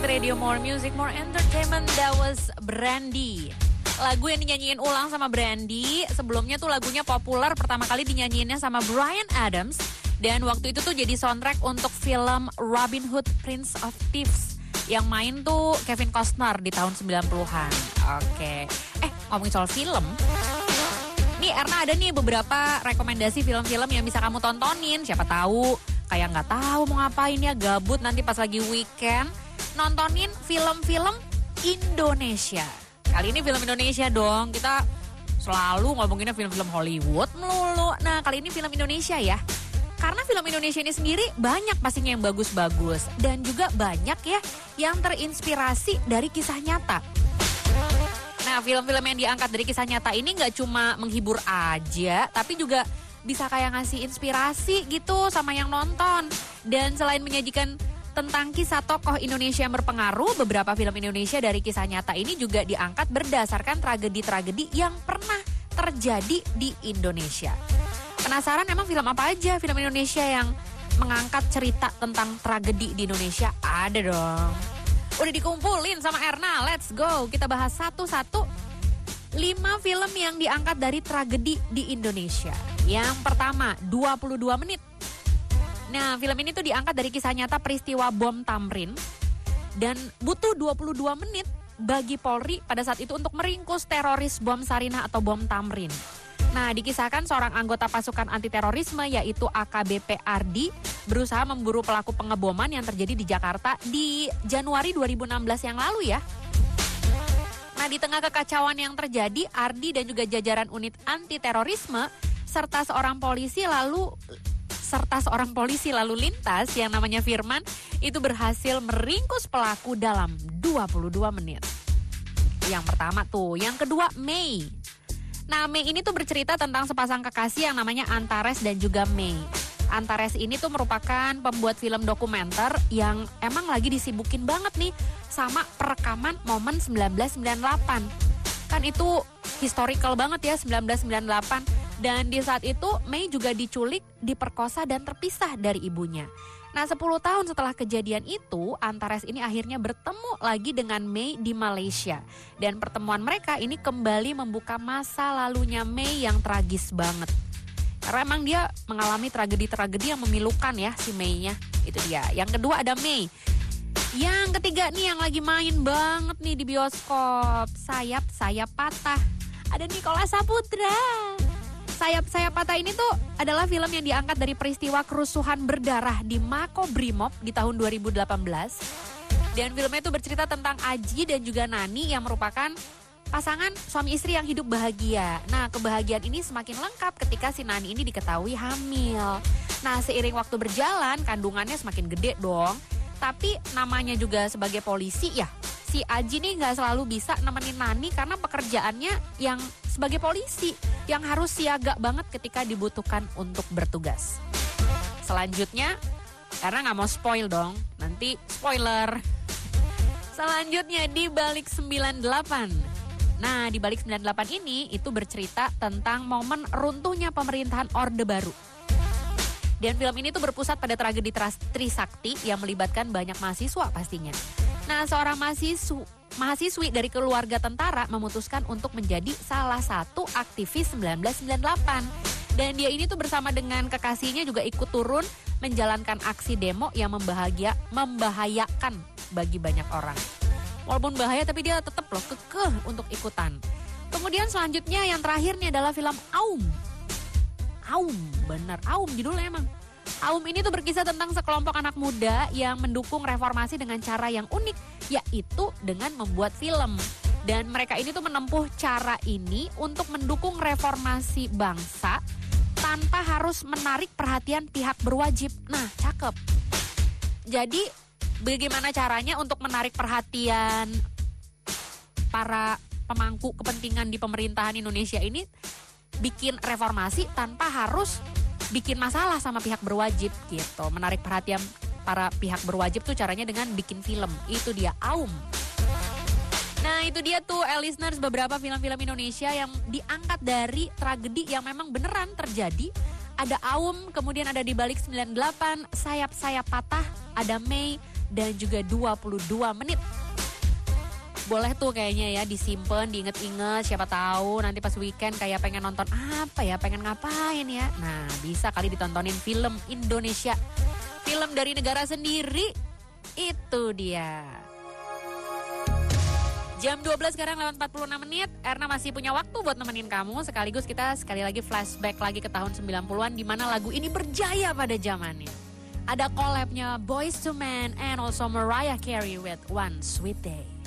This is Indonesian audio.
menit Radio More Music More Entertainment. That was Brandy. Lagu yang dinyanyiin ulang sama Brandy. Sebelumnya tuh lagunya populer. Pertama kali dinyanyiinnya sama Brian Adams. Dan waktu itu tuh jadi soundtrack untuk film Robin Hood Prince of Thieves. Yang main tuh Kevin Costner di tahun 90-an Oke. Eh ngomongin soal film. Nih Erna ada nih beberapa rekomendasi film-film yang bisa kamu tontonin. Siapa tahu. Kayak nggak tahu mau ngapain ya gabut nanti pas lagi weekend nontonin film-film Indonesia. Kali ini film Indonesia dong. Kita selalu ngomonginnya film-film Hollywood melulu. Nah, kali ini film Indonesia ya. Karena film Indonesia ini sendiri banyak pastinya yang bagus-bagus dan juga banyak ya yang terinspirasi dari kisah nyata. Nah, film-film yang diangkat dari kisah nyata ini nggak cuma menghibur aja, tapi juga bisa kayak ngasih inspirasi gitu sama yang nonton. Dan selain menyajikan tentang kisah tokoh Indonesia yang berpengaruh, beberapa film Indonesia dari kisah nyata ini juga diangkat berdasarkan tragedi-tragedi yang pernah terjadi di Indonesia. Penasaran emang film apa aja film Indonesia yang mengangkat cerita tentang tragedi di Indonesia? Ada dong. Udah dikumpulin sama Erna, let's go. Kita bahas satu-satu 5 film yang diangkat dari tragedi di Indonesia. Yang pertama, 22 menit. Nah, film ini tuh diangkat dari kisah nyata peristiwa bom Tamrin. Dan butuh 22 menit bagi Polri pada saat itu untuk meringkus teroris bom Sarinah atau bom Tamrin. Nah, dikisahkan seorang anggota pasukan anti terorisme yaitu AKBP Ardi berusaha memburu pelaku pengeboman yang terjadi di Jakarta di Januari 2016 yang lalu ya. Nah, di tengah kekacauan yang terjadi, Ardi dan juga jajaran unit anti terorisme serta seorang polisi lalu serta seorang polisi lalu lintas yang namanya Firman itu berhasil meringkus pelaku dalam 22 menit. Yang pertama tuh, yang kedua Mei. Nah, Mei ini tuh bercerita tentang sepasang kekasih yang namanya Antares dan juga Mei. Antares ini tuh merupakan pembuat film dokumenter yang emang lagi disibukin banget nih sama perekaman momen 1998. Kan itu historical banget ya 1998 dan di saat itu Mei juga diculik, diperkosa dan terpisah dari ibunya. Nah 10 tahun setelah kejadian itu Antares ini akhirnya bertemu lagi dengan Mei di Malaysia. Dan pertemuan mereka ini kembali membuka masa lalunya Mei yang tragis banget. Karena emang dia mengalami tragedi-tragedi yang memilukan ya si Mei-nya. Itu dia. Yang kedua ada Mei. Yang ketiga nih yang lagi main banget nih di bioskop. Sayap-sayap patah. Ada Nikola Saputra. Sayap-sayap patah ini tuh adalah film yang diangkat dari peristiwa kerusuhan berdarah di Mako Brimob di tahun 2018. Dan filmnya itu bercerita tentang Aji dan juga Nani yang merupakan pasangan suami istri yang hidup bahagia. Nah, kebahagiaan ini semakin lengkap ketika si Nani ini diketahui hamil. Nah, seiring waktu berjalan, kandungannya semakin gede dong. Tapi namanya juga sebagai polisi ya, si Aji nih nggak selalu bisa nemenin Nani karena pekerjaannya yang sebagai polisi yang harus siaga banget ketika dibutuhkan untuk bertugas. Selanjutnya, karena nggak mau spoil dong, nanti spoiler. Selanjutnya di balik 98. Nah, di balik 98 ini itu bercerita tentang momen runtuhnya pemerintahan Orde Baru. Dan film ini tuh berpusat pada tragedi Trisakti yang melibatkan banyak mahasiswa pastinya. Nah, seorang mahasiswa mahasiswi dari keluarga tentara memutuskan untuk menjadi salah satu aktivis 1998. Dan dia ini tuh bersama dengan kekasihnya juga ikut turun menjalankan aksi demo yang membahagia membahayakan bagi banyak orang. Walaupun bahaya tapi dia tetap loh kekeh untuk ikutan. Kemudian selanjutnya yang terakhir nih adalah film Aum. Aum, bener Aum judulnya emang. Aum ini tuh berkisah tentang sekelompok anak muda yang mendukung reformasi dengan cara yang unik, yaitu dengan membuat film. Dan mereka ini tuh menempuh cara ini untuk mendukung reformasi bangsa tanpa harus menarik perhatian pihak berwajib. Nah, cakep. Jadi, bagaimana caranya untuk menarik perhatian para pemangku kepentingan di pemerintahan Indonesia ini bikin reformasi tanpa harus bikin masalah sama pihak berwajib gitu. Menarik perhatian para pihak berwajib tuh caranya dengan bikin film. Itu dia Aum. Nah itu dia tuh eh, listeners beberapa film-film Indonesia yang diangkat dari tragedi yang memang beneran terjadi. Ada Aum, kemudian ada di balik 98, sayap-sayap patah, ada Mei, dan juga 22 menit. Boleh tuh kayaknya ya disimpan, diinget-inget, siapa tahu nanti pas weekend kayak pengen nonton apa ya, pengen ngapain ya. Nah, bisa kali ditontonin film Indonesia. Film dari negara sendiri. Itu dia. Jam 12 sekarang lewat 46 menit. Erna masih punya waktu buat nemenin kamu. Sekaligus kita sekali lagi flashback lagi ke tahun 90-an di mana lagu ini berjaya pada zamannya. Ada collabnya Boys to Men and also Mariah Carey with One Sweet Day.